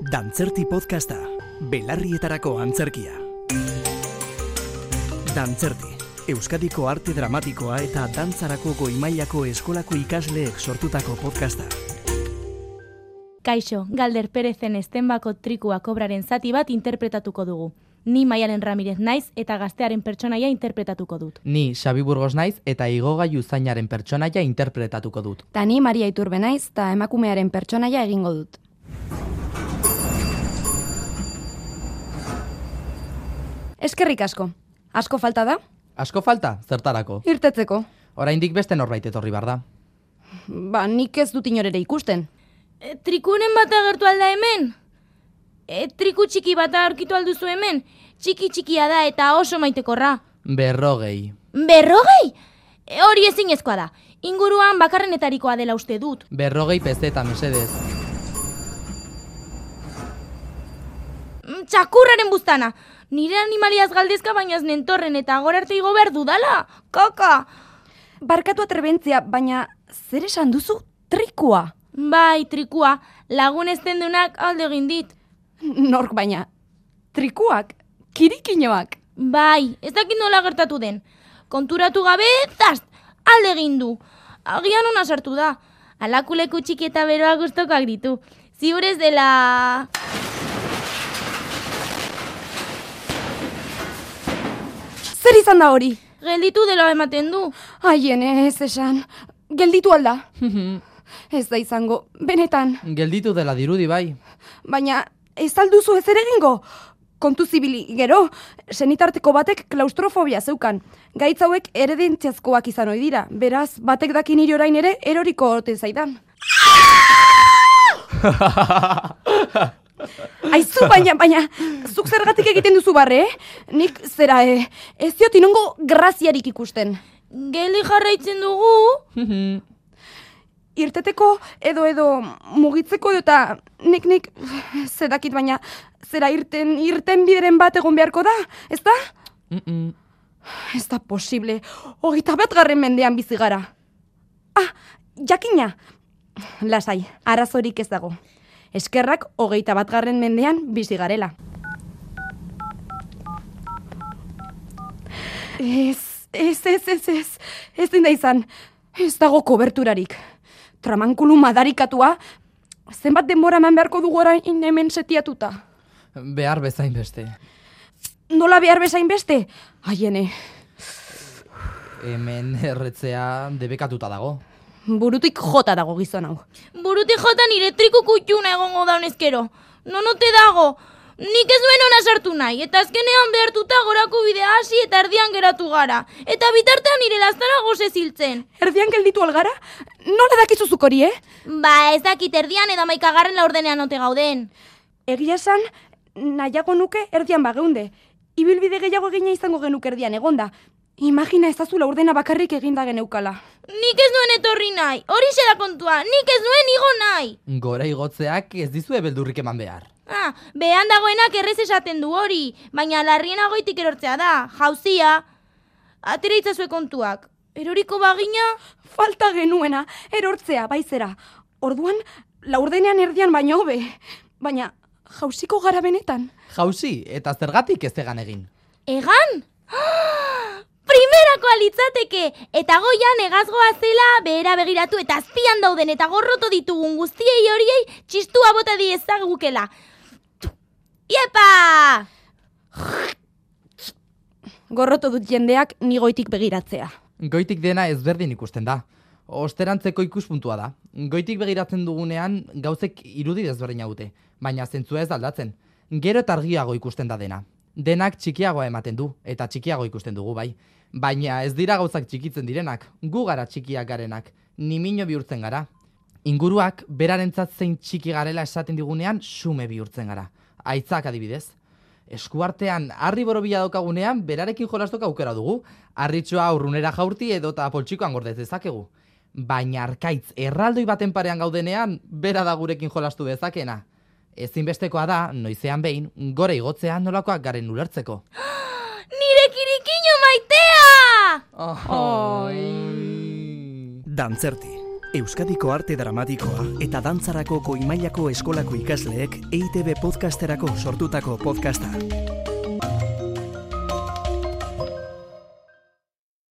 Dantzerti podcasta, belarrietarako antzerkia. Dantzerti, Euskadiko arte dramatikoa eta dantzarako goimailako eskolako ikasleek sortutako podcasta. Kaixo, Galder Perezen estenbako trikua kobraren zati bat interpretatuko dugu. Ni Maialen Ramirez naiz eta gaztearen pertsonaia interpretatuko dut. Ni Xabi Burgos naiz eta igogailu zainaren pertsonaia interpretatuko dut. Ta ni Maria Iturbe naiz eta emakumearen pertsonaia egingo dut. Eskerrik asko. Asko falta da? Asko falta, zertarako. Irtetzeko. Oraindik beste norbait etorri bar da. Ba, nik ez dut inorere ikusten. E, trikunen bat agertu alda hemen? E, triku txiki bat aurkitu alduzu hemen? Txiki txikia da eta oso maitekorra. Berrogei. Berrogei? E, hori ezinezkoa da. Inguruan bakarrenetarikoa dela uste dut. Berrogei pezeta mesedez. Mm, Txakurraren buztana. Nire animaliaz galdezka baina ez nentorren eta gora arte igo behar dudala. Kaka! Barkatu atrebentzia, baina zer esan duzu trikua? Bai, trikua, lagun estendunak alde egin dit. Nork baina, trikuak, kirikinoak. Bai, ez dakit nola gertatu den. Konturatu gabe, zast, alde egin du. Agian ona sartu da. Alakuleku txiki eta beroa gustokoak ditu. Ziurez dela... Zer izan da hori? Gelditu dela ematen du. Aien ez esan, gelditu alda. ez da izango, benetan. Gelditu dela dirudi bai. Baina ez alduzu ez ere egingo? Kontu zibili, gero, senitarteko batek klaustrofobia zeukan. Gaitz hauek eredentziazkoak izan ohi dira. Beraz, batek daki nire orain ere eroriko ote zaidan. Aizu, baina, baina, zuk zergatik egiten duzu barre, eh? Nik zera, eh, ez diot inongo graziarik ikusten. Geli jarraitzen dugu. Irteteko edo edo mugitzeko edo eta nik nik zedakit baina zera irten irten bideren bat egon beharko da, ez da? Mm-mm. Ez da posible, hogeita bat garren mendean bizi gara. Ah, jakina! Lasai, arazorik ez dago. Eskerrak hogeita bat garren mendean bizi garela. Ez, ez, ez, ez, ez, ez da izan, ez dago koberturarik. Tramankulu madarikatua, zenbat denbora eman beharko dugu orain hemen setiatuta. Behar bezain beste. Nola behar bezain beste? Aiene, Hemen erretzea debekatuta dago. Burutik jota dago gizon hau. Burutik jota nire triku kutxuna egongo da honezkero. Nonote dago. Nik ez duen ona sartu nahi, eta azkenean behartuta gorako bidea hasi eta erdian geratu gara. Eta bitartean nire lastara goze ziltzen. Erdian gelditu algara? Nola dakizuzuk hori, eh? Ba, ez dakit erdian edo maikagarren laurdenean ote gauden. Egia esan, nahiago nuke erdian bageunde. Ibilbide gehiago egina izango genuke erdian egonda. Imagina ezazula urdena bakarrik eginda geneukala. Nik ez duen etorri nahi, hori da kontua, nik ez duen igo nahi. Gora igotzeak ez dizue beldurrik eman behar. Ah, behan dagoenak errez esaten du hori, baina larriena goitik erortzea da, jauzia. Atera itzazue kontuak, eroriko bagina, Falta genuena, erortzea, baizera. Orduan, laurdenean erdian baino hobe. Baina, jausiko gara benetan. Jauzi, eta zergatik ez egan egin. egan? Alitzateke, eta goian egazgoa zela behera begiratu eta azpian dauden eta gorroto ditugun guztiei horiei txistua bota diezagukela. Iepa! Gorroto dut jendeak nigoitik begiratzea. Goitik dena ezberdin ikusten da. Osterantzeko ikuspuntua da. Goitik begiratzen dugunean gauzek irudi desberdina dute, baina zentzua ez aldatzen. Gero eta argiago ikusten da dena. Denak txikiagoa ematen du, eta txikiago ikusten dugu bai. Baina ez dira gauzak txikitzen direnak, gu gara txikiak garenak, nimino bihurtzen gara. Inguruak berarentzat zein txiki garela esaten digunean sume bihurtzen gara. Aitzak adibidez. Eskuartean harri borobila daukagunean berarekin jolastoka aukera dugu. Harritxoa urrunera jaurti edo eta poltsikoan gordez dezakegu. Baina arkaitz erraldoi baten parean gaudenean bera da gurekin jolastu dezakena. Ezinbestekoa da, noizean behin, gore igotzea nolakoak garen ulertzeko. Nire kirikino maitea! Oh. Dantzerti, Euskadiko arte dramatikoa eta dantzarako goimailako eskolako ikasleek EITB podcasterako sortutako podcasta.